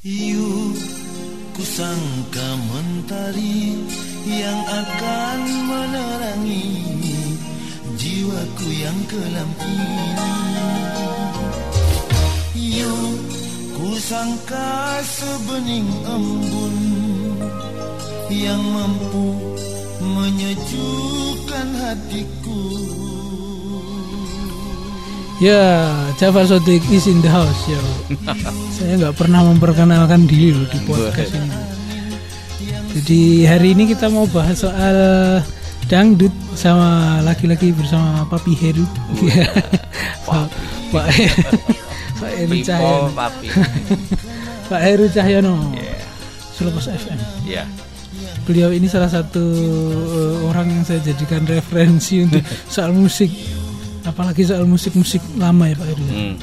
Yuk kusangka mentari yang akan menerangi jiwaku yang kelam ini. Yuk kusangka sebening embun yang mampu menyejukkan hatiku Ya, Java Sodik is in the house ya. Saya nggak pernah memperkenalkan diri loh di podcast ini. Jadi hari ini kita mau bahas soal dangdut sama laki-laki bersama Papi Heru. Iya. Pak Pak Heru Cahyono. papi. Pak Heru Cahyono. Selepas FM. Iya. Beliau ini salah satu eh, orang yang saya jadikan referensi untuk soal musik. Apalagi soal musik-musik lama ya Pak Heru. Hmm.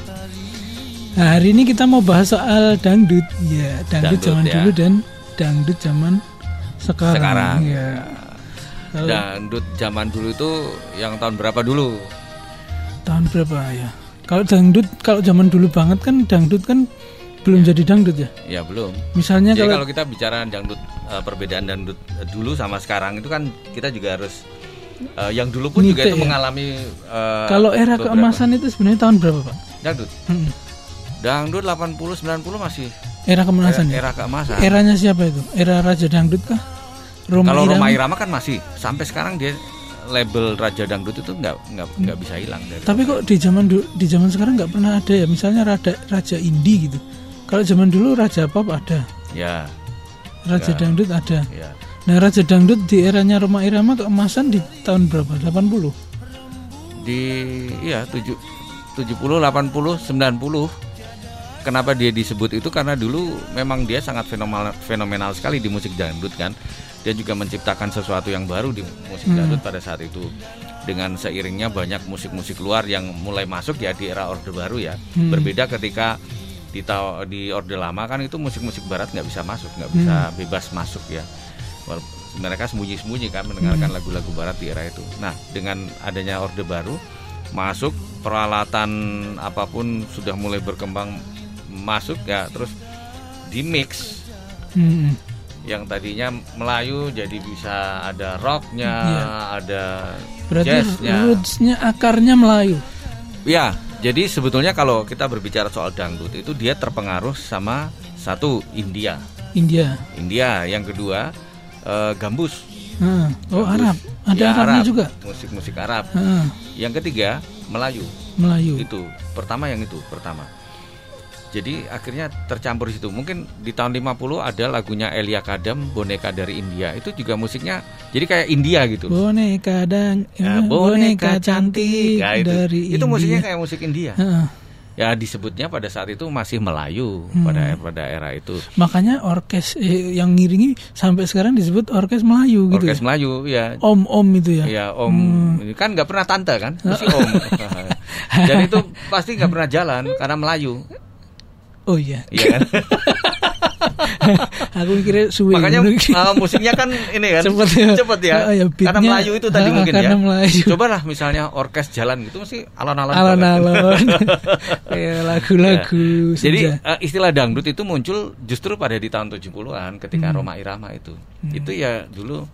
Nah, hari ini kita mau bahas soal dangdut. Ya, dangdut, Dangdut, zaman ya. dulu dan dangdut zaman sekarang. Sekarang. Ya. Kalau Dangdut zaman dulu itu yang tahun berapa dulu? tahun berapa ya? Kalau dangdut kalau zaman dulu banget kan dangdut kan belum jadi dangdut ya. Ya belum. Misalnya Jadi kalau, kalau kita bicara dangdut eh, perbedaan dangdut eh, dulu sama sekarang itu kan kita juga harus eh, yang dulu pun juga Nite itu ya? mengalami eh, kalau era beberapa- keemasan itu sebenarnya tahun berapa, Pak? dangdut. Hmm. Dangdut 80 90 masih Era keemasan. era, ya? era keemasan. Eranya siapa itu? Era Raja Dangdut kah? Roma Kalau? Roma Irama kan masih sampai sekarang dia label Raja Dangdut itu nggak nggak nggak bisa hilang dari Tapi kok di zaman di zaman sekarang nggak pernah ada ya, misalnya Raja Raja Indie gitu. Kalau zaman dulu Raja Pop ada, ya Raja Ya. Dangdut ada. ya Nah, Raja Dangdut di eranya Roma Irama keemasan di tahun berapa? 80. di iya 7 70 80 90 Kenapa dia disebut itu karena dulu memang dia sangat fenomenal fenomenal sekali di musik dangdut kan. Dia juga menciptakan sesuatu yang baru di musik Hmm. dangdut pada saat itu. Dengan seiringnya banyak musik-musik luar yang mulai masuk ya di era Orde Baru ya. Hmm. Berbeda ketika di di Orde Lama kan itu musik-musik barat nggak bisa masuk, nggak bisa bebas masuk ya. Mereka sembunyi-sembunyi kan mendengarkan lagu-lagu barat di era itu. Nah, dengan adanya Orde Baru masuk peralatan apa pun sudah mulai berkembang masuk ya terus di mix Hmm. yang tadinya Melayu jadi bisa ada rocknya, Iya. ada Berarti jazznya. rootsnya akarnya Melayu. Ya, jadi sebetulnya kalau kita berbicara soal dangdut itu dia terpengaruh sama satu India, India. India. Yang kedua eh, gambus. Nah, Oh, Gambus. Arab. Ada Ya, Arabnya Arab, juga. Musik-musik Arab. Heeh, Yang ketiga Melayu. Melayu. Itu pertama yang itu pertama. Jadi akhirnya tercampur situ. Mungkin di tahun 50 ada lagunya Elia Kadam, boneka dari India. Itu juga musiknya jadi kayak India gitu. Boneka dan Ya, boneka cantik Ya, itu. dari itu musiknya India. kayak musik India. Heeh. Ya disebutnya pada saat itu masih Melayu Hmm. pada pada era itu. Makanya orkes eh, yang ngiringi sampai sekarang disebut orkes Melayu gitu. Orkes ya? Melayu ya. Om-om itu ya. Ya Om Hmm. kan nggak pernah tante kan, mesti Om. Dan itu pasti nggak pernah jalan karena Melayu. Oh iya. Iya kan? Aku mikirnya suwe. Makanya uh, musiknya kan ini kan Cepet ya. cepet ya. Ah, ya, karena Melayu itu tadi ah, mungkin karena ya. Melayu. Cobalah misalnya orkes jalan gitu mesti alon-alon. banget. Alon-alon. Kayak lagu-lagu. Ya. Jadi uh, istilah dangdut itu muncul justru pada di tahun 70-an ketika Hmm. Roma Irama itu. Itu ya dulu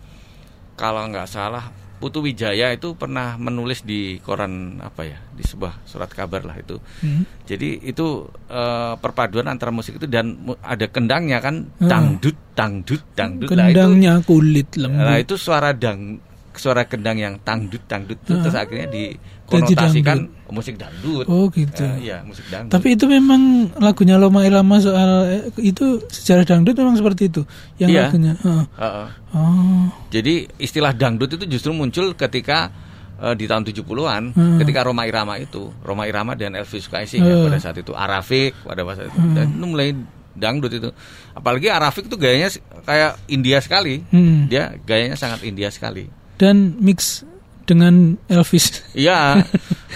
kalau nggak salah Putu Wijaya itu pernah menulis di koran apa ya di sebuah surat kabar lah itu. Hmm. Jadi itu eh, perpaduan antara musik itu dan mu- ada kendangnya kan Hmm. dangdut dangdut dangdut Nah, itu Kendangnya kulit lembut. Nah itu suara dang suara kendang yang tangdut dangdut itu Ah. terus akhirnya dikonotasikan musik dangdut. Oh, gitu. Eh, Iya musik dangdut. Tapi itu memang lagunya Loma Irama soal eh, itu sejarah dangdut memang seperti itu. Yang Iya. lagunya. heeh. Heeh. Oh. Jadi istilah dangdut itu justru muncul ketika eh, di tahun 70-an Hmm. ketika Roma Irama itu Roma Irama dan Elvis Sukaesih ya, Hmm. pada saat itu Arafik pada masa itu dan itu mulai dangdut itu apalagi Arafik itu gayanya kayak India sekali Hmm. dia gayanya sangat India sekali Dan mix dengan Elvis. Iya,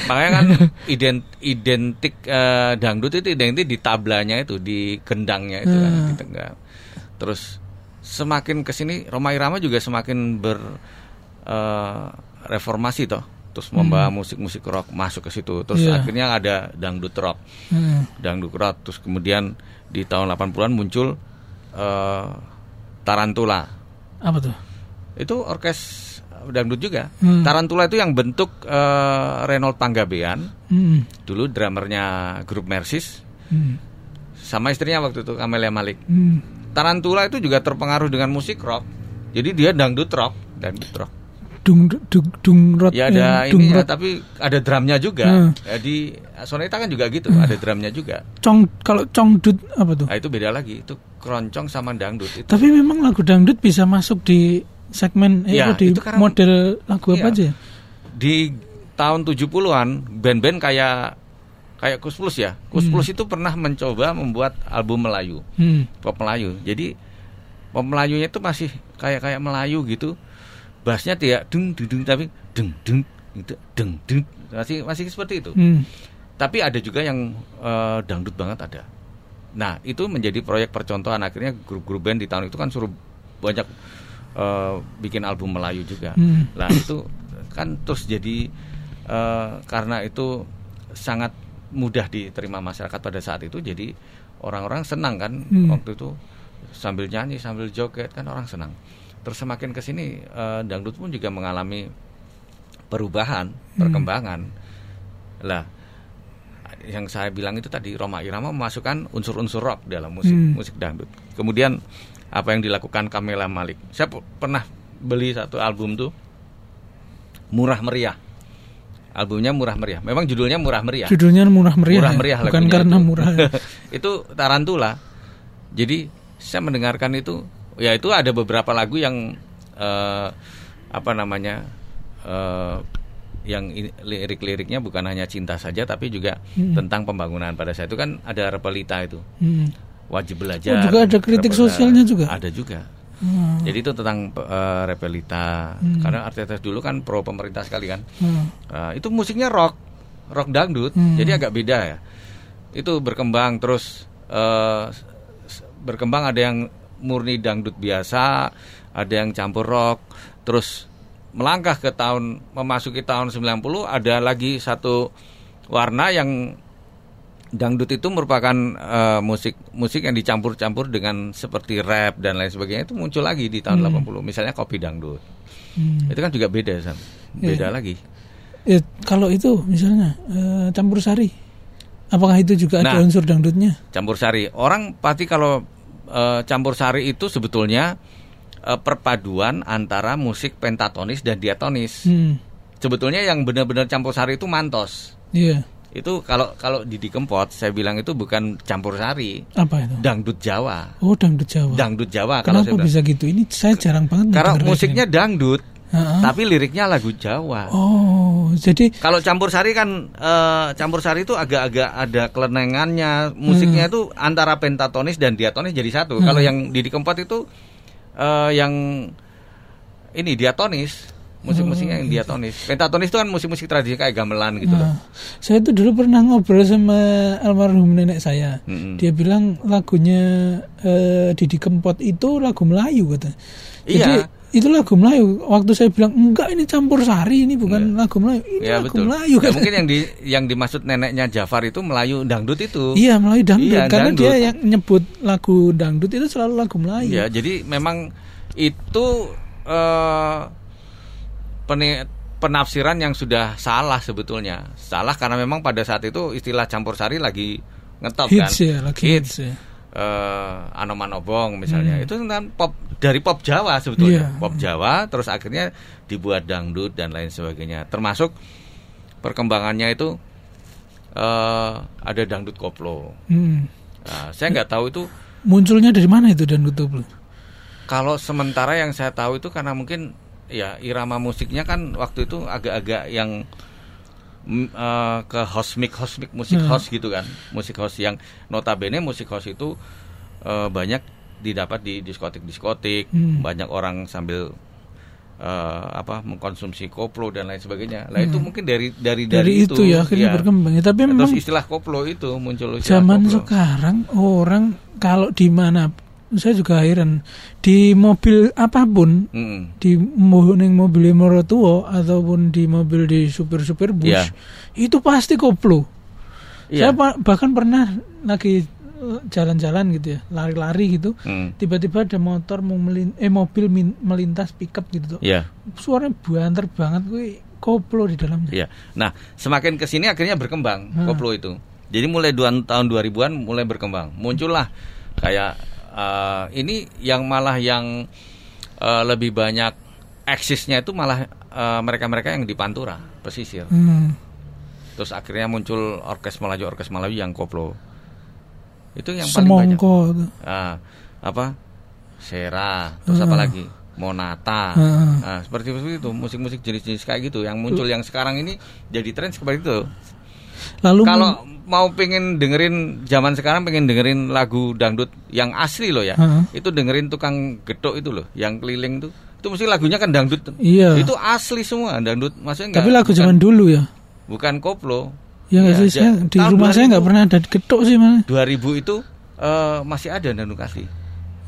makanya kan ident, identik eh, dangdut itu identik di tablanya itu, di gendangnya itu kan, Hmm. di tengah. Terus semakin ke sini Roma Irama juga semakin ber eh, reformasi toh. terus membawa musik-musik rock masuk ke situ. Terus Iya. akhirnya ada dangdut rock. Hmm. Dangdut rock terus kemudian di tahun 80-an muncul eh, Tarantula. Apa tuh? Itu orkes dangdut juga. Hmm. Tarantula itu yang bentuk eh, Reynold Panggabean, Hmm. dulu drummernya grup Mersis Hmm. sama istrinya waktu itu Camelia Malik. Hmm. Tarantula itu juga terpengaruh dengan musik rock. Jadi dia dangdut rock, dangdut rock. Dung dung dung rot. Ya ada eh, ini ya, tapi ada drumnya juga. Hmm. Jadi Soneta kan juga gitu, Hmm. ada drumnya juga. Cong kalau congdut apa tuh? Nah itu beda lagi, itu keroncong sama dangdut itu. Tapi memang lagu dangdut bisa masuk di segmen eh, Iya, apa, di itu karena- model lagu apa Iya. aja? Di tahun 70-an band-band kayak kayak Kus Plus ya. Kus Plus itu pernah mencoba membuat album Melayu, Hmm. pop Melayu. Jadi pop Melayunya itu masih kayak kayak Melayu gitu. Bassnya tidak dung dung, tapi deng deng itu deng deng masih masih seperti itu. Hmm. Tapi ada juga yang eh, dangdut banget ada. Nah itu menjadi proyek percontohan akhirnya grup-grup band di tahun itu kan suruh banyak eh, bikin album Melayu juga. Hmm. Nah itu kan terus jadi eh, karena itu sangat mudah diterima masyarakat pada saat itu jadi orang-orang senang kan Hmm. waktu itu sambil nyanyi sambil joget kan orang senang. Terus semakin ke sini eh, dangdut pun juga mengalami perubahan, perkembangan. Lah yang saya bilang itu tadi Roma Irama memasukkan unsur-unsur rock dalam musik Hmm. musik dangdut. Kemudian apa yang dilakukan Kamela Malik? Saya pernah beli satu album tuh Murah Meriah. Albumnya Murah Meriah. Memang judulnya Murah Meriah. Judulnya murah meriah. Murah ya? meriah Bukan lagunya karena itu. murah. itu Tarantula. Jadi saya mendengarkan itu, ya itu ada beberapa lagu yang eh, apa namanya eh, yang lirik-liriknya bukan hanya cinta saja, tapi juga Hmm. tentang pembangunan. Pada saat itu kan ada Repelita itu, Hmm. Wajib belajar. Oh, juga ada kritik sosialnya juga? Ada juga. Hmm. Jadi itu tentang eh, Repelita. Hmm. Karena artis dulu kan pro pemerintah sekali kan. Hmm. Nah, itu musiknya rock, rock dangdut, Hmm. jadi agak beda ya. Itu berkembang terus s- berkembang ada yang murni dangdut biasa, ada yang campur rock, terus melangkah ke tahun memasuki tahun 90 ada lagi satu warna yang dangdut itu merupakan eh, musik musik yang dicampur-campur dengan seperti rap dan lain sebagainya itu muncul lagi di tahun 80 misalnya kopi dangdut Hmm. itu kan juga beda Sam. beda Iya. lagi Eh, kalau itu misalnya eh, campur sari, apakah itu juga ada Nah. unsur dangdutnya? campur sari. Orang pasti kalau eh, campur sari itu sebetulnya eh, perpaduan antara musik pentatonis dan diatonis. Hmm. Sebetulnya yang benar-benar campur sari itu mantos. Iya. Itu kalau kalau Didi Kempot saya bilang itu bukan campur sari, Apa itu? dangdut Jawa. Oh, dangdut Jawa. Dangdut Jawa kalau Kenapa saya bilang. bisa gitu? Ini saya jarang banget Karena musiknya kayak dangdut. Ha-ha. tapi liriknya lagu Jawa. Oh, jadi Kalau campur sari kan eh, campur sari itu agak-agak ada kelenengannya, musiknya Hmm. itu antara pentatonis dan diatonis jadi satu. Kalau yang Didi Kempot itu eh, yang ini diatonis, musik-musiknya Oh, yang diatonis. Pentatonis itu kan musik-musik tradisi kayak gamelan gitu loh. Nah, saya itu dulu pernah ngobrol sama almarhum nenek saya. Mm-mm. Dia bilang lagunya eh, Didi Kempot itu lagu Melayu kata. Jadi Iya. itu lagu Melayu. Waktu saya bilang enggak ini campur sari ini bukan lagu Melayu. Ini Ya lagu betul. Melayu Ya, mungkin yang di yang dimaksud neneknya Jafar itu Melayu dangdut itu. Iya Melayu dangdut Iya, karena dangdut. dia yang nyebut lagu dangdut itu selalu lagu Melayu. Ya, jadi memang itu peni- penafsiran yang sudah salah sebetulnya. Salah karena memang pada saat itu istilah campur sari lagi ngetop kan. Hits ya, lagi hits, ya. Eh, Anoman Obong misalnya. Itu tentang pop dari pop Jawa sebetulnya. Pop Jawa terus akhirnya dibuat dangdut dan lain sebagainya. Termasuk perkembangannya itu eh ada dangdut koplo. Hmm. Nah, saya nggak tahu itu Munculnya dari mana itu dangdut koplo? Kalau sementara yang saya tahu itu karena mungkin ya irama musiknya kan waktu itu agak-agak yang eh, ke hosmik hosmik musik Hmm. house gitu kan musik house yang notabene musik house itu eh, banyak didapat di diskotik diskotik Hmm. banyak orang sambil eh, apa mengkonsumsi koplo dan lain sebagainya lah itu mungkin dari dari Hmm. Dari, itu, ya akhirnya iya. berkembang. Ya, tapi memang terus istilah koplo itu muncul zaman koplo. sekarang orang kalau di mana saya juga heran di mobil apa pun Mm-mm. di mo- ning mobil mertua ataupun di mobil di supir-supir bus Iya. itu pasti koplo. Iya. Saya bahkan pernah lagi eh, jalan-jalan gitu ya, lari-lari gitu. Mm. Tiba-tiba ada motor mau melin- eh mobil min- melintas pickup gitu tuh. Iya. Suaranya banter banget gue koplo di dalamnya. Iya. Nah, semakin ke sini akhirnya berkembang Hmm. koplo itu. Jadi mulai dua, tahun 2000-an mulai berkembang. Muncullah kayak eh, ini yang malah yang eh, lebih banyak eksisnya itu malah eh, mereka-mereka yang di Pantura, pesisir. Hmm. Terus akhirnya muncul orkes Melayu, orkes Melayu yang koplo. Itu yang paling banyak. Semongko. Ah, apa? Sera, terus Hmm. apa lagi? Monata. Hmm. Nah, seperti seperti itu, musik-musik jenis-jenis kayak gitu yang muncul yang sekarang ini jadi tren seperti itu. Lalu Kalau mau pengen dengerin zaman sekarang pengen dengerin lagu dangdut yang asli loh ya. Heeh. Itu dengerin tukang gedok itu loh, yang keliling tuh. Itu mesti lagunya kan dangdut. Iya. Itu asli semua dangdut. Maksudnya tapi enggak- lagu bukan, zaman dulu ya. bukan koplo. Ya Ya, sih, saya, ja- di rumah saya 2000. nggak pernah ada getok sih mana. 2000 itu eh, masih ada dangdut asli.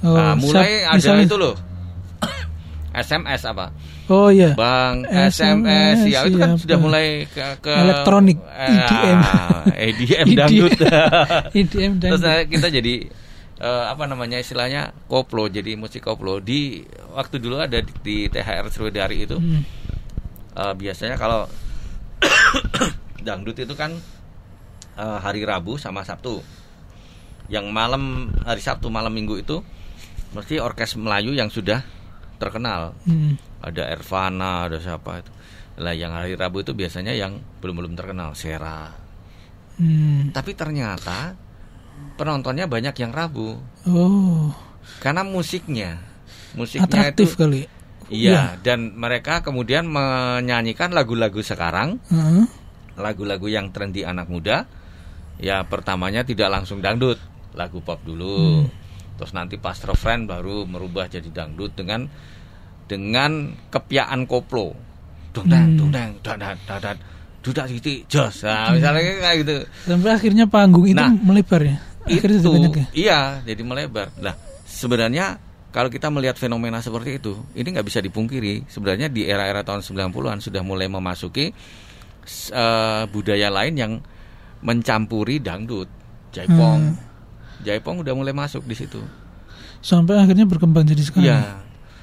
Oh, nah, mulai siap- ada misalnya- itu loh. SMS apa? Oh iya. Bang SMS, SMS ya itu kan siapa? sudah mulai ke, ke Elektronik, eh, EDM. EDM dangdut. IDM dan Terus eh, kita jadi eh, apa namanya istilahnya koplo jadi musik koplo di waktu dulu ada di, di THR Sriwedari itu Hmm. eh, biasanya kalau dangdut itu kan eh, hari Rabu sama Sabtu. Yang malam hari Sabtu malam Minggu itu mesti orkes Melayu yang sudah terkenal Hmm. ada Ervana, ada siapa itu. Lah yang hari Rabu itu biasanya yang belum-belum terkenal, Sera. Hmm. Tapi ternyata penontonnya banyak yang Rabu Oh, karena musiknya. Musiknya atraktif itu kali. Iya, dan mereka kemudian menyanyikan lagu-lagu sekarang, lagu-lagu yang trendy anak muda. Ya pertamanya tidak langsung dangdut, lagu pop dulu. Terus nanti pas refrain baru merubah jadi dangdut dengan dengan kepiaan koplo. Dung dang, Hmm. dung dang, dadat, dadat, dudak titik, jos. Nah, misalnya kayak gitu. Sampai akhirnya panggung itu Nah, melebar ya. Akhirnya itu banyak ya. iya jadi melebar nah sebenarnya kalau kita melihat fenomena seperti itu ini nggak bisa dipungkiri sebenarnya di era-era tahun 90-an sudah mulai memasuki eh, budaya lain yang mencampuri dangdut jaipong Hmm. jaipong udah mulai masuk di situ Sampai akhirnya berkembang jadi sekarang. iya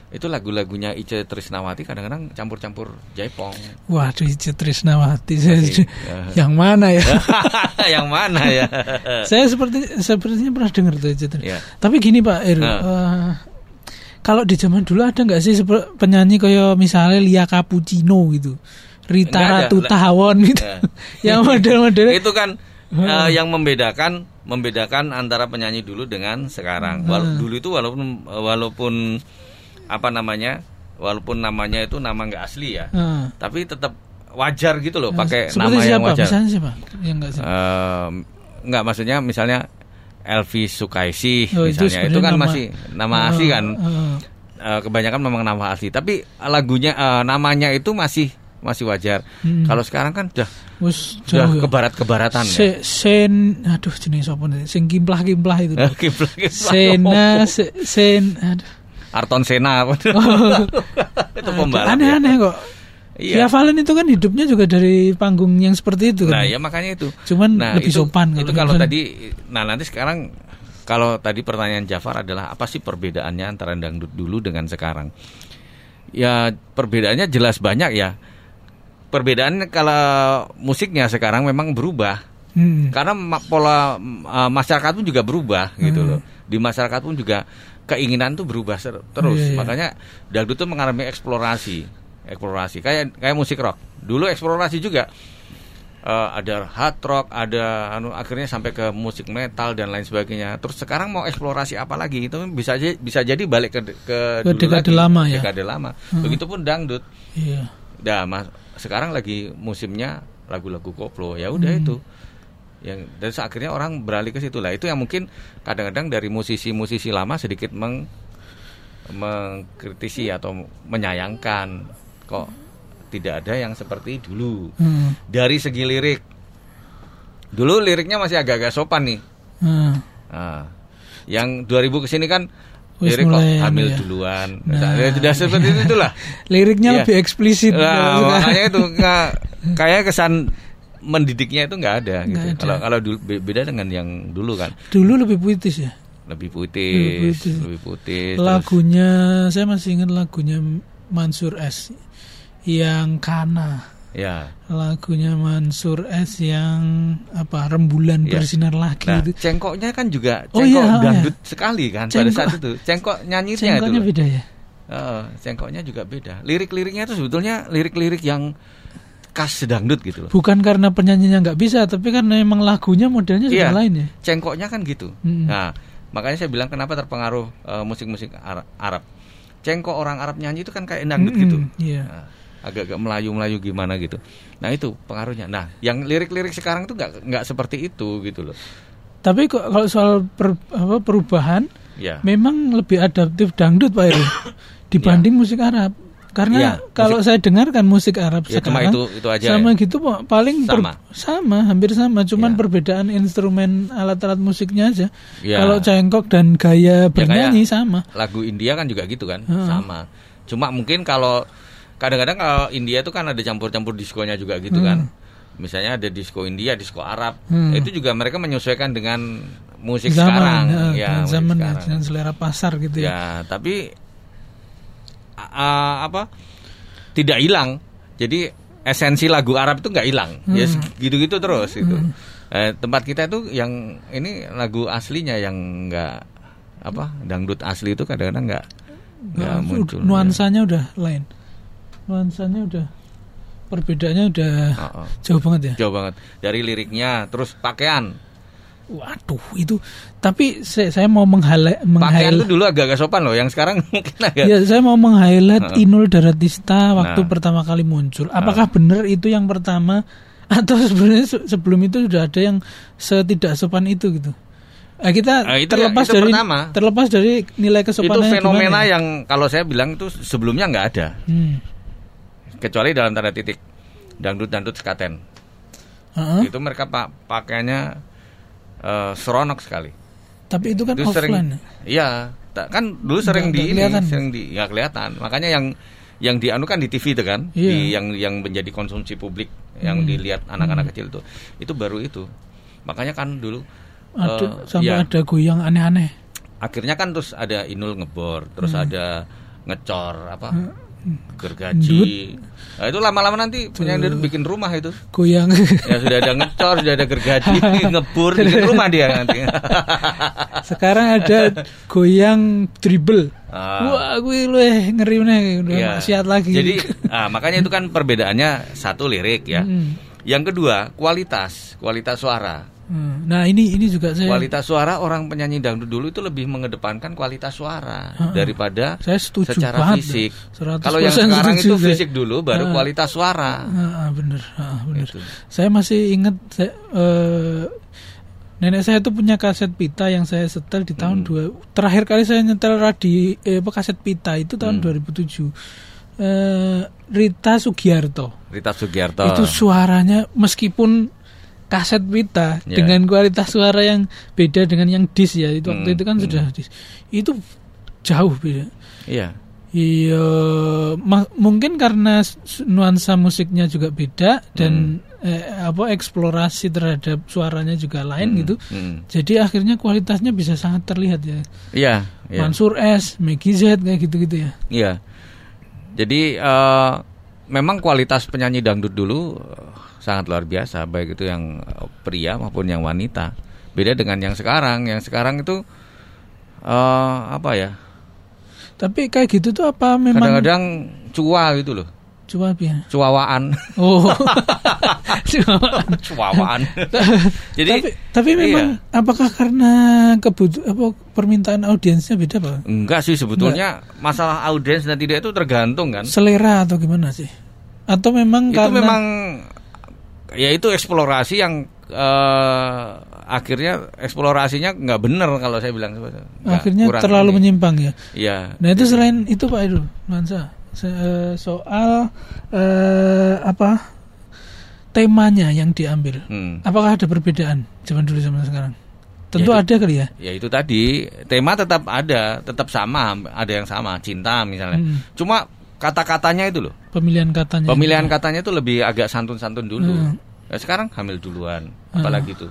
itu lagu-lagunya Ice Trisnawati kadang-kadang campur-campur jaipong Waduh, Ica Trisnawati. Saya, Masih, yang mana ya? yang mana ya saya seperti sepertinya pernah dengar tuh Ica Tris- Iya. Tapi gini Pak Ir, Nah. eh, kalau di zaman dulu ada nggak sih penyanyi kayak misalnya Lia Cappuccino gitu, Rita. Ratu Tawon gitu, Ya. yang model-model itu kan eh, yang membedakan membedakan antara penyanyi dulu dengan sekarang. Hmm. dulu itu walaupun walaupun apa namanya walaupun namanya itu nama nggak asli ya, Heeh. tapi tetap wajar gitu loh pakai Seperti nama yang siapa? wajar. Misalnya siapa? Yang nggak nggak maksudnya misalnya Elvi Sukaisi Oh, itu misalnya itu, sebenarnya kan nama- masih nama asli Eh, kan. eh. Eh, kebanyakan memang nama asli, tapi lagunya eh, namanya itu masih masih wajar. Hmm. Kalau sekarang kan udah Wes sudah jauh ya. kebarat-kebaratan ya. Se, sen, aduh jenis apa nih? Sing kimplah-kimplah itu. Kiblat- kiblat Sena, se, sen, aduh. Arton Sena itu pembalap ya. Aneh-aneh kok. Iya. Via Valen itu kan hidupnya juga dari panggung yang seperti itu kan. Nah, ya makanya itu. Cuman Nah, lebih itu, sopan Itu kalau Valen. tadi nah nanti sekarang kalau tadi pertanyaan Jafar adalah apa sih perbedaannya antara dangdut dulu dengan sekarang? Ya, perbedaannya jelas banyak ya. Perbedaan kalau musiknya sekarang memang berubah. Hmm. Karena pola uh, masyarakat pun juga berubah gitu Hmm. loh. Di masyarakat pun juga keinginan tuh berubah terus. Iya, iya. Makanya dangdut tuh mengalami eksplorasi, eksplorasi kayak kayak musik rock. Dulu eksplorasi juga. Eh, ada hard rock, ada anu akhirnya sampai ke musik metal dan lain sebagainya. Terus sekarang mau eksplorasi apa lagi? Itu bisa aja bisa jadi balik ke ke, Ke dulu dekade lagi, lama ya? Dekade lama. Hmm. Begitupun dangdut. Iya. Nah, mas, sekarang lagi musimnya lagu-lagu koplo. Ya udah Hmm. itu. Yang dan akhirnya orang beralih ke situ lah. Itu yang mungkin kadang-kadang dari musisi-musisi lama sedikit meng mengkritisi atau menyayangkan kok tidak ada yang seperti dulu. Hmm. Dari segi lirik. Dulu liriknya masih agak-agak sopan nih. Hmm. Nah, Yang 2000 ke sini kan Wis lirik kok hamil anu ya. duluan. Nah. Ya, tidak seperti itu itulah. Liriknya Iya. lebih eksplisit. Nah, makanya itu nggak kayak kesan mendidiknya itu nggak ada gitu. Ada. Kalau kalau dulu be- beda dengan yang dulu kan. Dulu lebih puitis ya. Lebih Lebih putih, putih. lebih putih. terus- Lagunya saya masih ingat lagunya Mansur S yang Kana. ya. Lagunya Mansur S yang apa Rembulan Iya. bersinar lagi Nah, itu. cengkoknya kan juga Oh, cengkok iya, dangdut sekali kan pada Cengkok- saat itu. Cengkok nyanyinya itu. Cengkoknya beda ya. Heeh, cengkoknya juga beda. Lirik-liriknya itu sebetulnya lirik-lirik yang khas dangdut gitu loh. Bukan karena penyanyinya nggak bisa, tapi karena emang lagunya modelnya sudah Iya. lain ya. Cengkoknya kan gitu. Mm. Nah, makanya saya bilang kenapa terpengaruh eh, musik-musik Ara- Arab. Cengkok orang Arab nyanyi itu kan kayak dangdut Mm-mm, gitu. Iya. Nah, agak-agak melayu-melayu gimana gitu. Nah, itu pengaruhnya. Nah, yang lirik-lirik sekarang tuh nggak nggak seperti itu gitu loh. Tapi kok kalau soal per- apa, perubahan, Ya. memang lebih adaptif dangdut Pak Heru dibanding musik Arab. Karena Iya, kalau saya dengarkan musik Arab Ya, sekarang itu itu aja. sama ya. gitu Pak, paling per- Sama. sama, hampir sama, cuman Ya. perbedaan instrumen alat-alat musiknya aja. Ya. Kalau cengkok dan gaya bernyanyi sama. lagu India kan juga gitu kan Heeh. sama cuma mungkin kalau kadang-kadang kalau India itu kan ada campur-campur diskonya juga gitu kan misalnya ada disco India disco Arab Hmm. itu juga mereka menyesuaikan dengan musik zaman, sekarang ya, ya dengan musik zaman ya, sekarang. dengan selera pasar gitu ya. ya tapi a- apa tidak hilang jadi esensi lagu Arab itu nggak hilang ya Hmm. gitu-gitu terus itu Eh, tempat kita itu yang ini lagu aslinya yang nggak apa dangdut asli itu kadang-kadang nggak nggak Nah, muncul nuansanya udah lain. Nuansanya udah perbedaannya udah Oh, oh. jauh banget ya. jauh banget dari liriknya terus pakaian Waduh, itu tapi saya, saya mau pakaian menghala tuh meng-highlight dulu agak-agak sopan loh yang sekarang mungkin agak Ya, saya mau meng-highlight. Inul Daratista waktu Nah. pertama kali muncul. Apakah benar itu yang pertama atau sebenarnya se- sebelum itu sudah ada yang setidak sopan itu gitu? Eh, kita Ah, itu terlepas ya- itu dari pertama. terlepas dari nilai itu kesopanan fenomena yang kalau saya bilang itu sebelumnya nggak ada Hmm. kecuali dalam tanda titik dangdut-dangdut sekaten Heeh. itu mereka pak pakaiannya eh, seronok sekali Tapi itu kan Itu sering offline. ya? iya kan dulu sering Nggak- di ini kelihatan. sering di nggak kelihatan makanya yang yang dianukan di TV itu kan Iya. di yang yang menjadi konsumsi publik yang Hmm. dilihat anak-anak kecil itu itu baru itu makanya kan dulu Ada eh, sampai ya, ada goyang aneh-aneh. akhirnya kan terus ada inul ngebor terus Hmm. ada ngecor apa gergaji nah, itu lama-lama nanti penyanyi itu bikin rumah itu Goyang. ya sudah ada ngecor sudah ada gergaji ngebur bikin rumah dia nanti Sekarang ada goyang dribble. Ah. Wah, gue lu ngeri nih, udah Iya. maksiat lagi. Jadi ah, makanya itu kan perbedaannya satu lirik ya. Hmm. Yang kedua kualitas, kualitas suara. Hmm. Nah, ini ini juga saya Kualitas suara orang penyanyi dangdut dulu itu lebih mengedepankan kualitas suara ah. daripada Saya setuju secara banget. fisik. 100% Kalau yang sekarang itu saya. fisik dulu baru Ah. kualitas suara. Ah, bener, ah, bener. Gitu. Saya masih ingat saya, eh, nenek saya tuh punya kaset pita yang saya setel di tahun Hmm. dua. Terakhir kali saya nyetel radi eh, apa kaset pita itu tahun Hmm. 2007. Eh, Rita Sugiarto. Rita Sugiarto. Itu suaranya meskipun kaset pita Ya. dengan kualitas suara yang beda dengan yang dis ya. Itu waktu Hmm, itu kan hmm. sudah dis. Itu jauh beda. Iya. Iya, ma- mungkin karena nuansa musiknya juga beda dan eh, apa eksplorasi terhadap suaranya juga lain Hmm, gitu. hmm. Jadi akhirnya kualitasnya bisa sangat terlihat ya. Iya, iya. Mansur S, Meggy Z kayak gitu-gitu ya. Iya. Jadi eh, memang kualitas penyanyi dangdut dulu sangat luar biasa, baik itu yang eh, pria maupun yang wanita. Beda dengan yang sekarang. Yang sekarang itu eh, apa ya? Tapi kayak gitu tuh apa memang Kadang-kadang cua gitu loh, coba ya. cuawaan, Oh. Cuawaan. Jadi tapi tapi memang apakah karena kebutuh apa permintaan audiensnya beda Pak? enggak sih sebetulnya masalah audiens dan tidak itu tergantung kan. Selera atau gimana sih? Atau memang itu karena memang ya itu eksplorasi yang eh, akhirnya eksplorasinya nggak benar kalau saya bilang Nggak, akhirnya terlalu ini. menyimpang ya. Iya. Nah itu selain itu Pak Edu, Nuansa eh, soal eh, apa temanya yang diambil, Hmm. apakah ada perbedaan zaman dulu sama sekarang? Tentu Ya, ada kali ya. Ya itu tadi tema tetap ada, tetap sama, ada yang sama, cinta misalnya. Hmm. Cuma kata-katanya itu loh. Pemilihan katanya. Pemilihan katanya itu lebih agak santun-santun dulu. Hmm. Ya, sekarang hamil duluan, apalagi itu.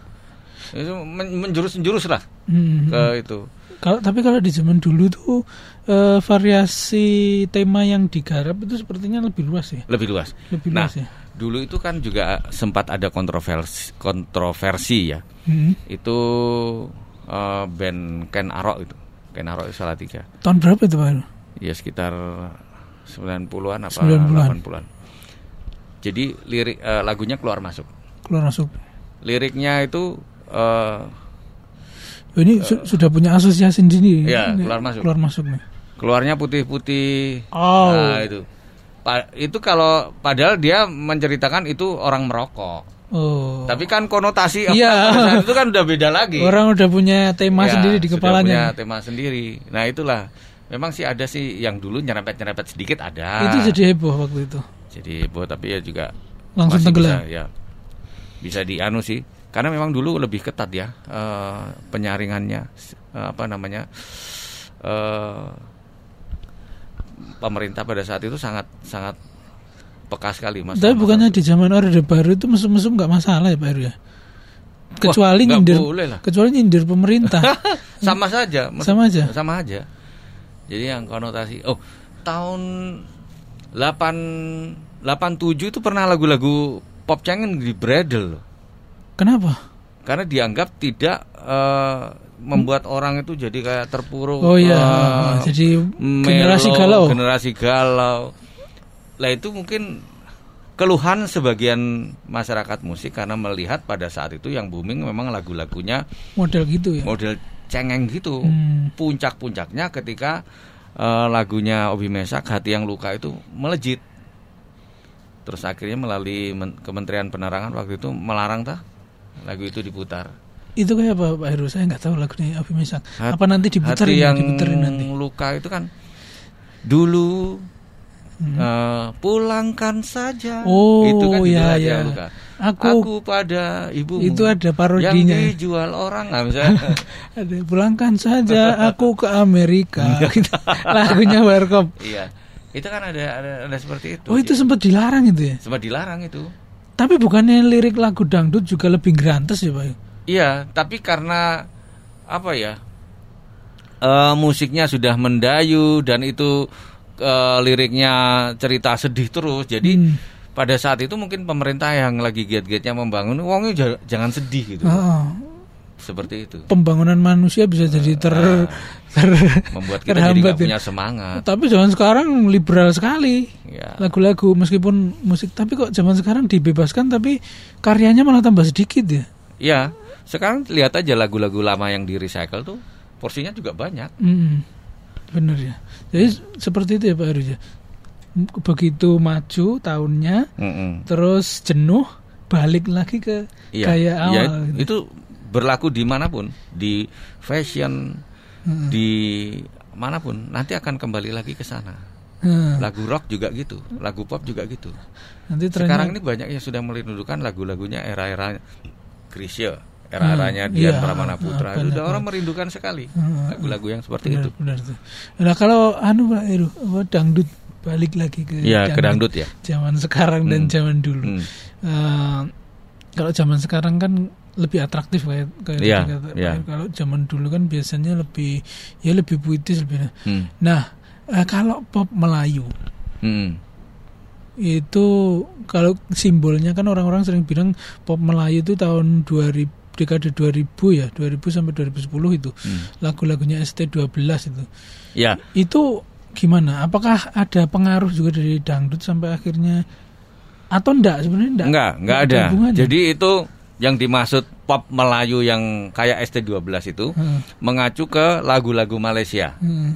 Itu men- menjurus-menjurus lah Hmm. ke itu. Kalau tapi kalau di zaman dulu tuh eh, variasi tema yang digarap itu sepertinya lebih luas ya. Lebih luas. Lebih nah, luas ya. dulu itu kan juga sempat ada kontroversi kontroversi ya. Hmm. Itu eh, band Ken Arok itu. Ken Arok Salatiga. Tahun berapa itu Pak? Ya sekitar 90-an apa 90-an. 80-an. Jadi lirik eh, lagunya keluar masuk. Keluar masuk. Liriknya itu Oh, ini su- sudah punya asosiasi sendiri. Iya, Ini keluar masuk. Keluar masuk nih. keluarnya putih-putih. Oh. Nah, itu. Pa- itu kalau padahal dia menceritakan itu orang merokok. Oh. Tapi kan konotasi Iya. pada saat itu kan udah beda lagi. Orang udah punya tema Ya, sendiri di sudah kepalanya. punya tema sendiri. Nah, itulah. Memang sih ada sih yang dulu nyerempet-nyerempet sedikit ada. Itu jadi heboh waktu itu. Jadi heboh tapi ya juga Langsung tenggelam. Bisa, ya. Bisa dianu sih. Karena memang dulu lebih ketat ya eh, penyaringannya eh, apa namanya? eh pemerintah pada saat itu sangat sangat peka sekali Mas. Tapi bukannya di zaman Orde Baru itu mesum-mesum nggak masalah ya Pak Heru ya? Kecuali nggak nyindir, kecuali nyindir pemerintah. sama saja. Sama aja? Sama aja. Jadi yang konotasi oh tahun 8 87 itu pernah lagu-lagu pop cengeng di Bredel loh. Kenapa? Karena dianggap tidak eh, membuat orang itu jadi kayak terpuruk. Oh iya, eh, jadi melo, generasi galau. Generasi galau. Lah itu mungkin keluhan sebagian masyarakat musik karena melihat pada saat itu yang booming memang lagu-lagunya Model gitu ya. model cengeng gitu. Hmm. Puncak-puncaknya ketika eh, lagunya Obi Mesak Hati yang Luka itu melejit. Terus akhirnya melalui Men- Kementerian Penerangan waktu itu melarang tah lagu itu diputar. Itu kayak apa Pak Heru? Saya nggak tahu lagunya Abi Mesak. Hat- Apa nanti hati ya? yang Diputerin nanti. luka itu kan dulu Hmm. eh, pulangkan saja. Oh, itu kan judul ya, ya. yang luka. Aku- pada ibu Itu ada yang parodinya. dijual orang nah, misalnya. Ada pulangkan saja aku ke Amerika. Gitu. Lagunya Warkop. iya. Itu kan ada ada, ada seperti itu. Oh itu sempat dilarang itu ya? sempat dilarang itu. Tapi bukannya lirik lagu dangdut juga lebih grantes ya Pak? Iya, tapi karena apa ya? eh, musiknya sudah mendayu dan itu eh, liriknya cerita sedih terus. Jadi Hmm. pada saat itu mungkin pemerintah yang lagi giat-giatnya membangun, wongnya ja- jangan sedih gitu. Oh, Seperti itu. pembangunan manusia bisa jadi ter, Ah. ter Membuat kita jadi terhambat nggak ya. punya semangat. Tapi zaman sekarang liberal sekali Ya. lagu-lagu meskipun musik tapi kok zaman sekarang dibebaskan tapi karyanya malah tambah sedikit ya. Ya, sekarang lihat aja lagu-lagu lama yang di recycle tuh porsinya juga banyak. Hmm, bener ya. Jadi seperti itu ya Pak ya. Begitu maju tahunnya, Mm-mm. terus jenuh, balik lagi ke Iya, gaya awal. iya, gitu. itu berlaku di mana pun, di fashion, Hmm. di mana pun, nanti akan kembali lagi ke sana. Hmm. Lagu rock juga gitu, lagu pop juga gitu. Nanti trennya- Sekarang ini banyak yang sudah merindukan lagu-lagunya era-era Krisya, era-eranya Hmm, Dian iya, Pramana Putra. ah, itu banyak udah orang merindukan sekali Hmm, lagu-lagu yang seperti benar, itu. benar tuh. Nah kalau anu Pak Heru, apa, dangdut balik lagi ke Iya, ke dangdut ya. zaman sekarang dan Hmm. zaman dulu. Hmm. Eh, kalau zaman sekarang kan lebih atraktif kayak kayak Iya, kata Pak iya. Heru. Kalau zaman dulu kan biasanya lebih ya lebih puitis lebih. Hmm. Nah eh, kalau pop Melayu Hmm. itu kalau simbolnya kan orang-orang sering bilang pop Melayu itu tahun 2000 dekade 2000 ya 2000 sampai 2010 itu Hmm. lagu-lagunya ST12 itu Ya, itu gimana apakah ada pengaruh juga dari dangdut sampai akhirnya atau enggak sebenarnya enggak enggak, enggak ada. hubungannya? Jadi itu yang dimaksud pop Melayu yang kayak ST12 itu Heeh, mengacu ke lagu-lagu Malaysia. heeh.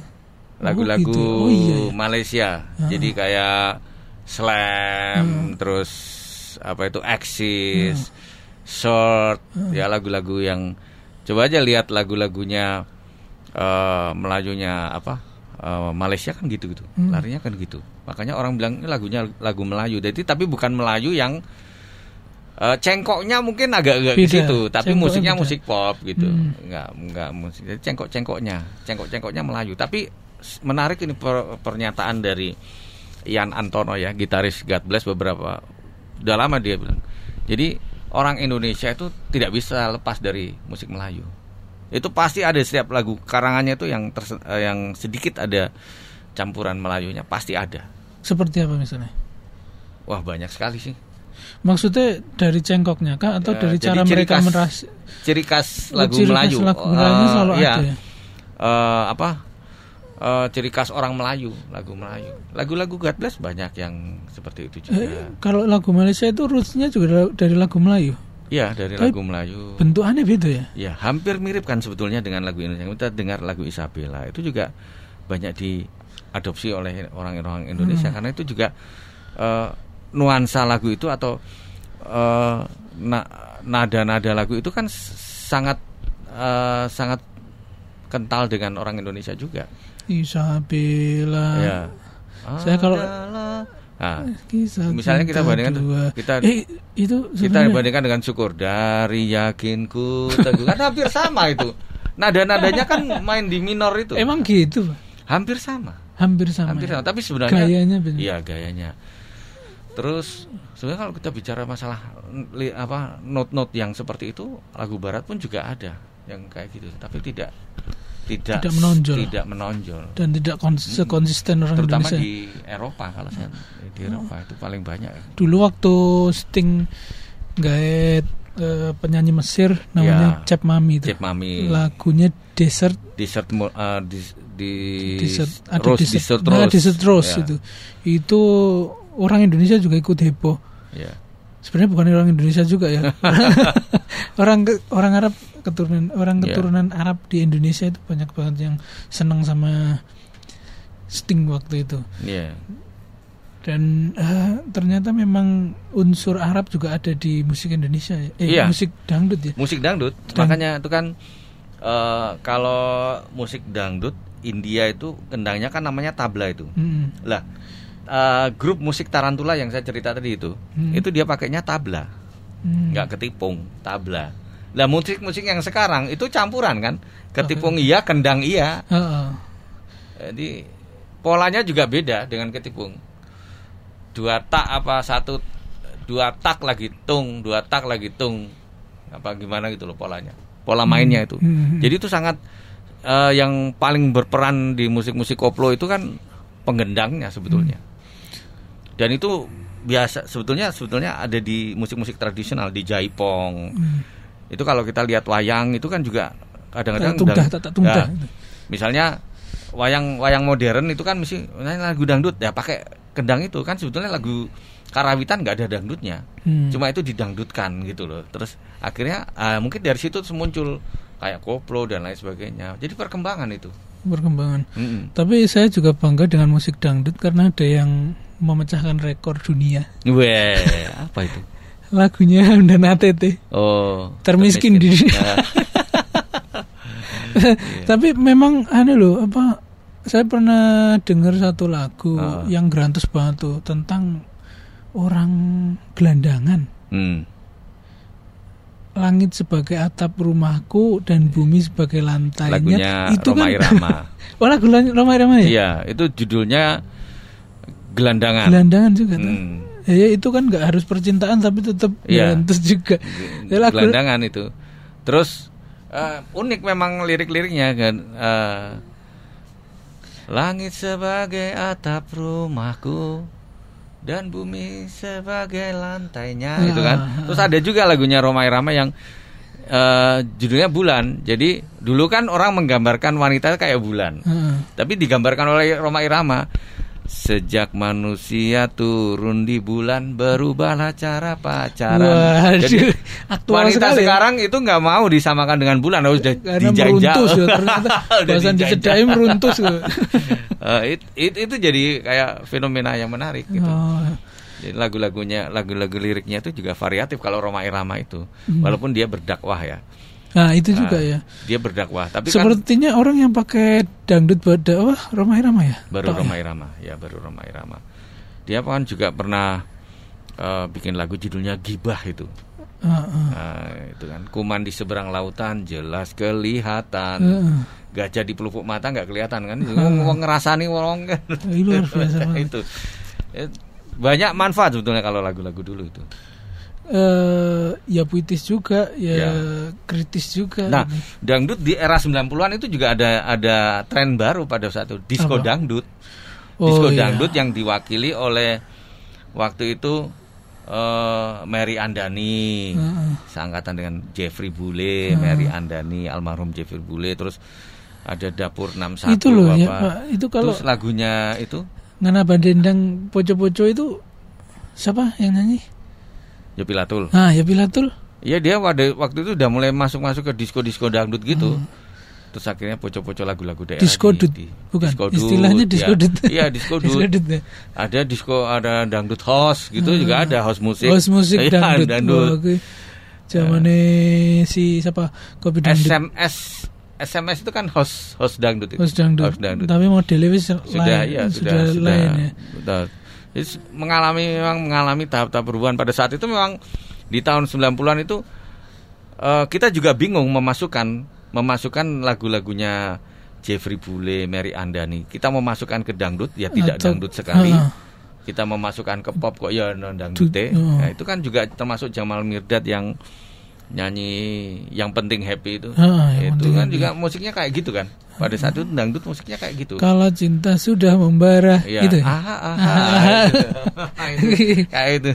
lagu-lagu gitu. Oh, iya, iya. Malaysia. Jadi kayak slam, terus apa itu Axis, short, ya lagu-lagu yang coba aja lihat lagu-lagunya eh, Melayunya apa eh, Malaysia kan gitu-gitu, larinya kan gitu. Makanya orang bilang ini lagunya lagu Melayu. Jadi tapi bukan Melayu yang Eh, cengkoknya mungkin agak-agak ke situ, tapi Cengkoknya musiknya beda. musik pop gitu. Hmm. Enggak, enggak musik. Jadi cengkok-cengkoknya, cengkok-cengkoknya Melayu. Tapi menarik ini per- pernyataan dari Ian Antono ya, gitaris God Bless beberapa udah lama dia bilang. Jadi orang Indonesia itu tidak bisa lepas dari musik Melayu. Itu pasti ada setiap lagu karangannya itu yang terse- eh, yang sedikit ada campuran Melayunya pasti ada. Seperti apa misalnya? Wah, banyak sekali sih. Maksudnya dari cengkoknya kah atau Ya, dari cara ciri mereka khas meras Ciri khas Oh, lagu ciri khas Melayu. lagu Melayu Eh, selalu iya. ada ya? Eh, apa? Eh, ciri khas orang Melayu, lagu Melayu. Lagu-lagu God Bless banyak yang seperti itu juga. Eh, kalau lagu Malaysia itu rootsnya juga dari lagu Melayu. Iya, dari tapi lagu Melayu. Bentukannya beda ya. Ya, hampir mirip kan sebetulnya dengan lagu Indonesia. Kita dengar lagu Isabella itu juga banyak diadopsi oleh orang-orang Indonesia Hmm. karena itu juga eh, nuansa lagu itu atau eh, na- nada-nada lagu itu kan sangat eh, sangat kental dengan orang Indonesia juga. Isabella. ya. Saya kalau- Nah, Kisah Misalnya kita bandingkan dua. kita- eh itu kita bandingkan dengan syukur dari yakinku teguh kan hampir sama itu. Nada-nadanya kan main di minor itu. emang gitu, Pak? hampir sama. hampir sama. hampir ya? sama, tapi sebenarnya Gayanya beda. Iya, gayanya. Terus sebenarnya kalau kita bicara masalah li- apa not-not yang seperti itu, lagu barat pun juga ada yang kayak gitu, tapi tidak tidak Tidak menonjol. Tidak menonjol. Dan tidak kons- sekonsisten orang Terutama Indonesia. di Eropa kalau saya di Eropa itu paling banyak. Dulu waktu Sting gaet eh, penyanyi Mesir namanya Ya. Cep Mami itu. Cep Mami. Lagunya Desert Desert mo- eh, di, di Desert ada Rose, Desert, Desert nah, Rose. Desert Rose Ya, itu. Itu orang Indonesia juga ikut heboh. ya. Sebenarnya bukan orang Indonesia juga ya. orang orang Arab keturunan orang Ya. keturunan Arab di Indonesia itu banyak banget yang senang sama Sting waktu itu. Iya. Dan eh, ternyata memang unsur Arab juga ada di musik Indonesia ya. Eh, Iya. musik dangdut ya. Musik dangdut, Dan- makanya itu kan eh, kalau musik dangdut India itu kendangnya kan namanya tabla itu. Mm. Lah, eh, grup musik Tarantula yang saya cerita tadi itu, Hmm. itu dia pakainya tabla, Mm. nggak ketipung, tabla. Lah musik-musik yang sekarang itu campuran kan, ketipung iya, kendang iya. Jadi polanya juga beda dengan ketipung. Dua tak apa satu dua tak lagi tung, dua tak lagi tung. Apa gimana gitu loh polanya. Pola mainnya itu. Hmm. Jadi itu sangat eh, yang paling berperan di musik-musik koplo itu kan penggendangnya sebetulnya. Dan itu biasa sebetulnya sebetulnya ada di musik-musik tradisional di Jaipong. Hmm. Itu kalau kita lihat wayang itu kan juga kadang-kadang tungdah, tungdah. Ya, misalnya wayang wayang modern itu kan mesti lagu dangdut ya pakai kendang itu kan sebetulnya lagu karawitan nggak ada dangdutnya Hmm. cuma itu didangdutkan gitu loh terus akhirnya ah, mungkin dari situ muncul kayak koplo dan lain sebagainya jadi perkembangan itu perkembangan. Mm-mm. Tapi saya juga bangga dengan musik dangdut karena ada yang memecahkan rekor dunia. Weh, apa itu Lagunya Hamdan ATT. oh Termiskin di dunia. Nah, Tapi memang aneh loh apa saya pernah dengar satu lagu Ah. yang grantus banget tuh tentang orang gelandangan. hmm. Langit sebagai atap rumahku dan bumi sebagai lantainya. lagunya itu Roma kan Irama oh lagu Roma Irama ya? iya itu judulnya gelandangan Gelandangan juga tuh. Hmm. Ya, itu kan nggak harus percintaan tapi tetap Iya. grantus juga. Ya, gelandangan itu. Terus eh, unik memang lirik-liriknya kan. eh, Langit sebagai atap rumahku dan bumi sebagai lantainya Ah, itu kan. Terus ada juga lagunya Roma Irama yang eh, judulnya Bulan. Jadi dulu kan orang menggambarkan wanita kayak bulan. Heeh. Tapi digambarkan oleh Roma Irama Sejak manusia turun di bulan Berubahlah cara pacaran. Waduh, Jadi aktual wanita sekali ya. sekarang itu nggak mau disamakan dengan bulan Harus sudah dijajal meruntus ya ternyata. Dicedai meruntus it- it- Itu jadi kayak fenomena yang menarik gitu. Oh, Jadi lagu-lagunya Lagu-lagu liriknya itu juga variatif Kalau Roma Irama itu. Hmm. Walaupun dia berdakwah ya Nah itu juga Nah, ya. Dia berdakwah Tapi kan Sepertinya orang yang pakai dangdut buat dakwah Roma Irama ya. baru Tok ya? Roma Irama ya baru Roma Irama dia kan juga pernah eh, bikin lagu judulnya Gibah itu Heeh. Nah, itu kan kuman di seberang lautan jelas kelihatan. Heeh. Gajah di pelupuk mata nggak kelihatan kan? Wong ngerasani wong kan. Luar biasa itu. Eh, Banyak manfaat sebetulnya kalau lagu-lagu dulu itu. Eh, ya puitis juga, ya, Ya. kritis juga. Nah, dangdut di era 90-an itu juga ada ada tren baru pada saat itu, disco Apa? dangdut. Oh, disco iya. dangdut yang diwakili oleh waktu itu eh, Mary Andani. Heeh. seangkatan dengan Jeffrey Bule, Mary Andani, almarhum Jeffrey Bule, terus ada dapur 61 Itu loh ya. Pak. Itu kalau Terus lagunya itu ngana bandendang poco-poco itu siapa yang nyanyi? Yopilatul. Nah, ya Pilatul. Iya dia waktu waktu itu udah mulai masuk-masuk ke disco-disco dangdut gitu. Terus akhirnya poco-poco lagu-lagu daerah Disco di- di- Bukan, disco dut, istilahnya disco ya. dut. Iya, disco dut. Disco dut, ya. Ada disco ada dangdut house gitu juga ada house musik. House musik Iya, dangdut. dangdut. Wah, oke. Zamane si siapa? Kopi dangdut. SMS SMS itu kan house house dangdut itu. House dangdut. House dangdut. Tapi modelnya wis sudah lain, ya sudah, sudah lain ya. betul. Mengalami memang mengalami tahap-tahap perubahan pada saat itu memang di tahun 90-an itu eh, kita juga bingung memasukkan memasukkan lagu-lagunya Jeffrey Bule, Mary Andani. Kita memasukkan ke dangdut ya tidak Atau- dangdut sekali. Ah. Kita memasukkan ke pop kok ya non dangdut oh. Nah, itu kan juga termasuk Jamal Mirdad yang nyanyi yang penting happy itu. Yang itu kan juga musiknya kayak gitu kan. Pada saat itu dangdut musiknya kayak gitu. Kalau cinta sudah membara Iya. gitu. Ah, ah, ah, ah, gitu. Itu, kayak itu.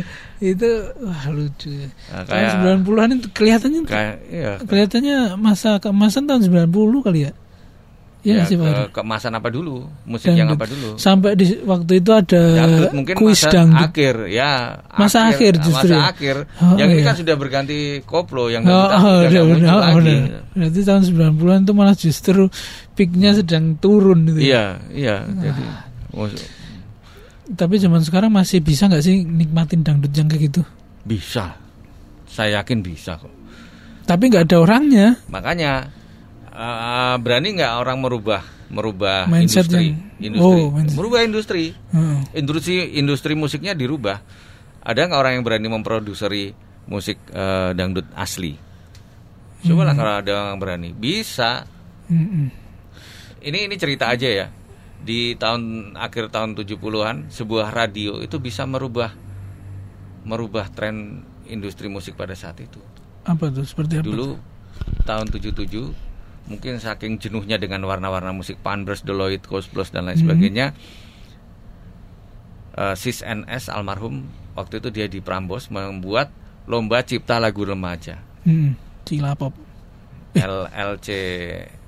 itu wah lucu. ya. Nah, Tahun kayak 90-an itu kelihatannya kayak iya. kelihatannya masa keemasan tahun 90 kali ya. Iya Ya, sih Pak. ke, keemasan apa dulu? Musik yang Dangdut. apa dulu? Sampai di waktu itu ada Dangdut mungkin kuis masa dangdut. akhir ya. Masa akhir justru Masa ya? akhir. Oh, yang ini iya. kan sudah berganti koplo yang Oh, oh, udah muncul oh, lagi. udah. Berarti tahun 90-an itu malah justru peaknya sedang turun gitu. ya. Iya, iya. Jadi mus- Tapi zaman sekarang masih bisa nggak sih nikmatin dangdut yang kayak gitu? bisa. Saya yakin bisa kok. Tapi nggak ada orangnya. Makanya eh, berani nggak orang merubah merubah Mindset industri, yang- industri, Oh, mindset. merubah industri, Heeh. industri industri musiknya dirubah. Ada nggak orang yang berani memproduseri musik eh, dangdut asli? Coba lah kalau ada yang berani, bisa. Mm-mm. Ini ini cerita aja ya. Di tahun akhir tahun 70-an sebuah radio itu bisa merubah merubah tren industri musik pada saat itu. Apa tuh? Seperti apa? Dulu tahun 77 mungkin saking jenuhnya dengan warna-warna musik Panbers, Deloitte, Coast Plus dan lain Hmm. sebagainya. eh, Sis NS almarhum waktu itu dia di Prambos membuat lomba cipta lagu remaja. Hmm. Cilapop. LLC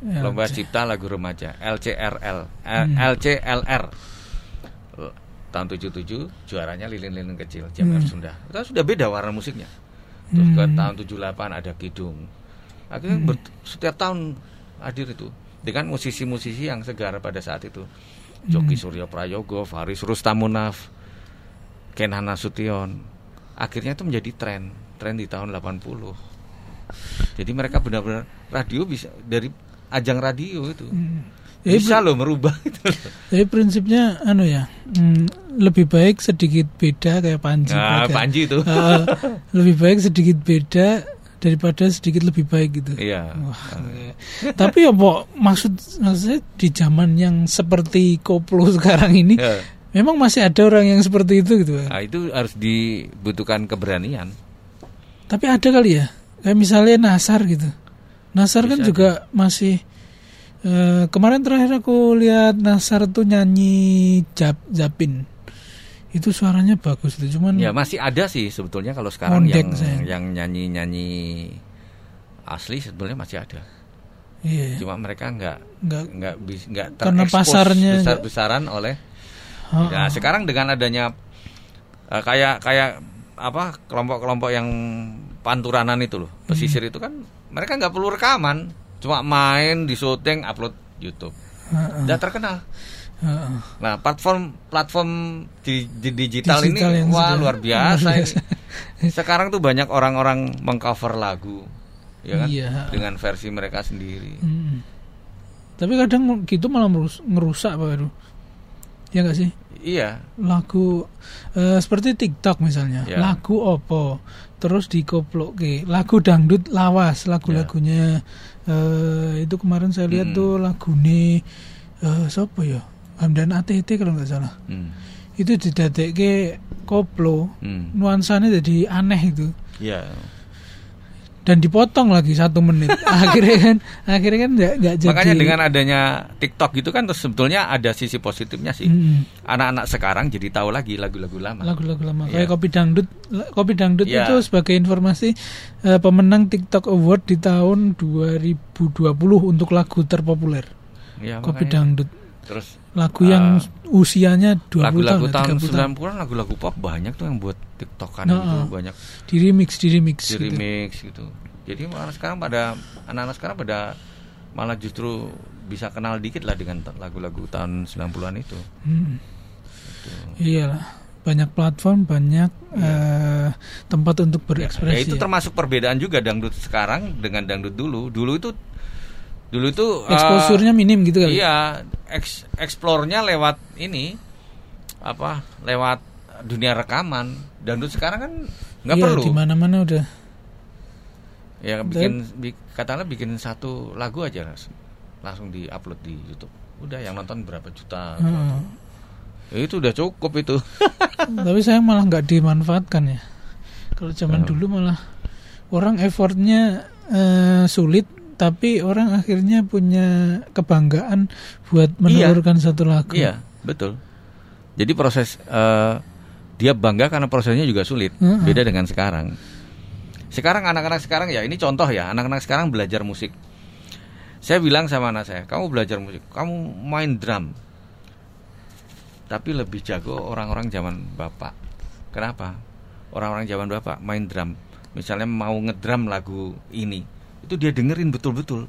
lomba cipta lagu remaja LCRL eh, Hmm. LCLR tahun 77 juaranya lilin-lilin kecil Jamar Hmm. Sunda itu sudah beda warna musiknya terus ke Hmm. tahun 78 ada Kidung akhirnya ber- setiap tahun hadir itu dengan musisi-musisi yang segar pada saat itu Joki Hmm. Suryo Prayogo Faris Rustamunaf Ken Nasution akhirnya itu menjadi tren tren di tahun 80 jadi mereka benar-benar radio bisa dari ajang radio itu Hmm. Jadi, bisa loh merubah itu. jadi prinsipnya anu ya, hmm, lebih baik sedikit beda kayak Panji. Nah, Praga. Panji itu. Eh, lebih baik sedikit beda daripada sedikit lebih baik gitu. Iya. Wah, Tapi ya Pok, maksud maksudnya di zaman yang seperti koplo sekarang ini Ya. memang masih ada orang yang seperti itu gitu. Nah, itu harus dibutuhkan keberanian. Tapi ada kali ya, kayak misalnya Nasar gitu. Nasar kan Bisa juga masih eh, kemarin terakhir aku lihat Nasar tuh nyanyi Jap, Zapin. Itu suaranya bagus tuh, cuman Ya masih ada sih sebetulnya kalau sekarang yang sayang. yang nyanyi-nyanyi asli sebetulnya masih ada. iya, Cuma mereka nggak nggak nggak nggak terekspos pasarnya nggak- besar-besaran oleh oh, Ya sekarang dengan adanya eh, kayak kayak apa kelompok-kelompok yang panturanan itu loh pesisir Hmm. itu kan mereka nggak perlu rekaman cuma main di syuting upload YouTube Heeh, udah terkenal heeh. nah platform platform di, di digital, Digital ini wah luar biasa luar ini sekarang tuh banyak orang-orang mengcover lagu ya kan Iya. dengan versi mereka sendiri Hmm. Tapi kadang gitu malah merus- ngerusak Pak Heru. ya nggak sih Iya, lagu eh, seperti TikTok misalnya Ya. lagu opo terus dikoplok lagu dangdut lawas lagu-lagunya eh, itu kemarin saya lihat Mm. tuh lagu nih eh, siapa ya Hamdan ATT kalau nggak salah Hmm. itu didadekke koplo Hmm. nuansanya jadi aneh itu Iya. dan dipotong lagi satu menit akhirnya kan akhirnya kan nggak nggak jadi Makanya dengan adanya TikTok gitu kan terus sebetulnya ada sisi positifnya sih. Mm, Anak-anak sekarang jadi tahu lagi lagu-lagu lama. lagu-lagu lama Iya. kayak kopi dangdut kopi dangdut Iya. itu sebagai informasi eh, pemenang TikTok Award di tahun 2020 untuk lagu terpopuler Iya, kopi makanya. dangdut Terus lagu yang usianya 20 lagu-lagu tahun, tahun 30 tahun. 90-an lagu-lagu pop banyak tuh yang buat TikTokan Nah, gitu, banyak di remix di remix di gitu. remix gitu. Jadi malah sekarang pada anak-anak sekarang pada malah justru bisa kenal dikit lah dengan lagu-lagu tahun 90-an itu. Hmm. Iyalah, banyak platform, banyak eh, tempat untuk berekspresi. Ya, itu ya. termasuk perbedaan juga dangdut sekarang dengan dangdut dulu. Dulu itu dulu itu Exposure-nya minim gitu kali. Iya, eks, eksplornya lewat ini apa? Lewat dunia rekaman. Dangdut sekarang kan nggak Iya, perlu. di mana-mana udah. Ya bikin bi, katakanlah bikin satu lagu aja langsung, langsung di-upload di YouTube. Udah yang nonton berapa juta. Heeh. Ya, itu udah cukup itu. Tapi saya malah nggak dimanfaatkan ya. Kalau zaman Oh. dulu malah orang effortnya eh, sulit, tapi orang akhirnya punya kebanggaan buat menelurkan satu lagu. iya, betul. Jadi proses eh, dia bangga karena prosesnya juga sulit. Heeh. Beda dengan sekarang. Sekarang anak-anak sekarang ya ini contoh ya, anak-anak sekarang belajar musik. Saya bilang sama anak saya, kamu belajar musik, kamu main drum. Tapi lebih jago orang-orang zaman Bapak. Kenapa? Orang-orang zaman Bapak main drum. Misalnya mau ngedrum lagu ini, itu dia dengerin betul-betul.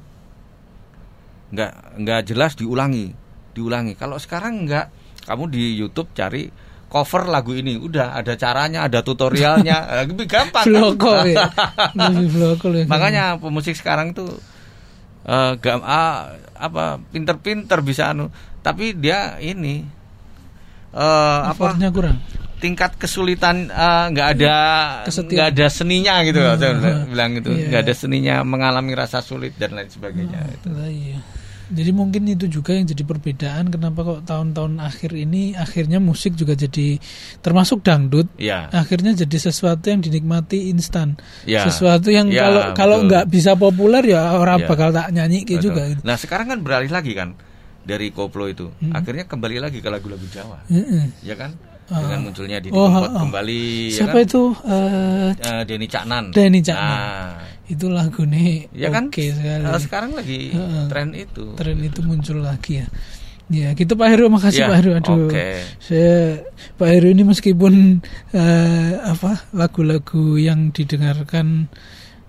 Nggak nggak jelas diulangi, diulangi. Kalau sekarang nggak, kamu di YouTube cari cover lagu ini, udah ada caranya, ada tutorialnya, lebih gampang. kan? Ya. Ya. Makanya pemusik sekarang tuh gam ah, apa pinter-pinter bisa anu, tapi dia ini eh apa kurang. Tingkat kesulitan eh, nggak ada Kesetiaan. nggak ada seninya gitu Hmm, saya hmm. bilang gitu Iya. nggak ada seninya mengalami rasa sulit dan lain sebagainya itu. Lah, iya. Jadi mungkin itu juga yang jadi perbedaan kenapa kok tahun-tahun akhir ini akhirnya musik juga jadi termasuk dangdut ya akhirnya jadi sesuatu yang dinikmati instan. Ya. Sesuatu yang Ya, kalau kalau betul. nggak bisa populer ya orang Ya. bakal tak nyanyi kayak betul. juga gitu. nah sekarang kan beralih lagi kan dari koplo itu Hmm. akhirnya kembali lagi ke lagu-lagu Jawa Heeh. ya kan Ah. Dengan munculnya Didi Oh, Kempot ah, ah. kembali ya Siapa kan? itu eh Eh, Denny Caknan Denny Caknan. Nah, itu lagu nih ya kan oke sekali. eh, sekarang lagi Heeh. tren itu Tren itu muncul lagi ya. Ya, gitu Pak Heru, makasih Ya, Pak Heru. Aduh. oke. Saya Pak Heru ini meskipun eh, apa lagu-lagu yang didengarkan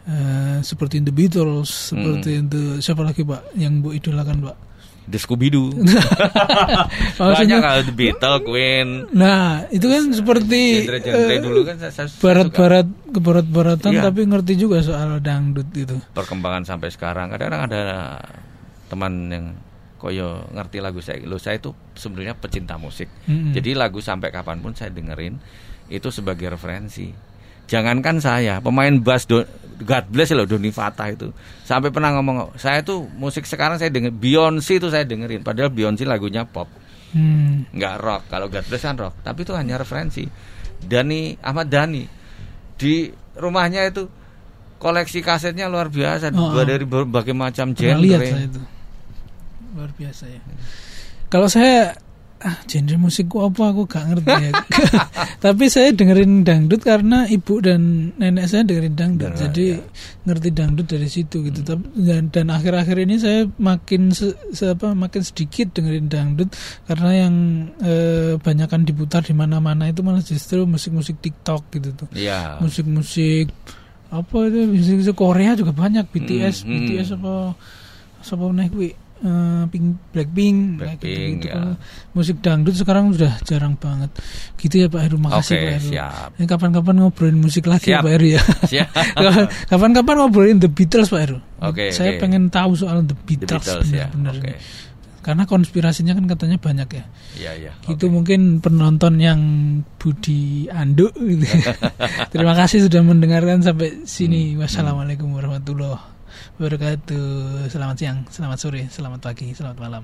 eh, seperti The Beatles, seperti Hmm. itu siapa lagi Pak yang Bu idolakan Pak? The Scooby Doo banyak Maksudnya, kalau The Beatles Queen. Nah itu kan seperti genre-genre eh, dulu kan barat-barat ke barat-baratan Iya. tapi ngerti juga soal dangdut itu. perkembangan sampai sekarang. Kadang-kadang ada teman yang koyo ngerti lagu saya. Lo saya itu sebenarnya pecinta musik. Mm-mm. jadi lagu sampai kapan pun saya dengerin itu sebagai referensi jangankan saya pemain bass Do- God bless loh Doni Fatah itu sampai pernah ngomong saya tuh musik sekarang saya denger Beyonce itu saya dengerin padahal Beyonce lagunya pop Hmm. nggak rock kalau God bless kan rock tapi itu hanya referensi Dani Ahmad Dani di rumahnya itu koleksi kasetnya luar biasa Oh, oh. dari berbagai macam genre lihat saya itu. Luar biasa ya. Kalau saya ah genre musikku apa aku gak ngerti ya. Tapi saya dengerin dangdut karena ibu dan nenek saya dengerin dangdut. Dengar, Jadi ya. ngerti dangdut dari situ gitu. Tapi dan, dan akhir-akhir ini saya makin se, se- apa makin sedikit dengerin dangdut karena yang eh, banyakan diputar di mana-mana itu malah justru musik-musik TikTok gitu tuh. Iya Musik-musik apa itu musik-musik Korea juga banyak BTS, Hmm, hmm. BTS apa apa nih kuwi Eh, Pink Blackpink, Blackpink, gitu-gitu. ya. Kalau musik dangdut sekarang sudah jarang banget. Gitu ya Pak Heru, makasih Oke, Pak Heru. siap. Ini kapan-kapan ngobrolin musik lagi ya Siap. Pak Heru ya. Siap. Kapan-kapan ngobrolin The Beatles Pak Heru. Oke, Saya oke. pengen tahu soal The The Beatles, Beatles ya benar-benar oke ini. karena konspirasinya kan katanya banyak ya Iya, iya. itu mungkin penonton yang Budi Anduk gitu. terima kasih sudah mendengarkan sampai sini wassalamualaikum warahmatullahi wabarakatuh. Selamat siang, selamat sore, selamat pagi, selamat malam.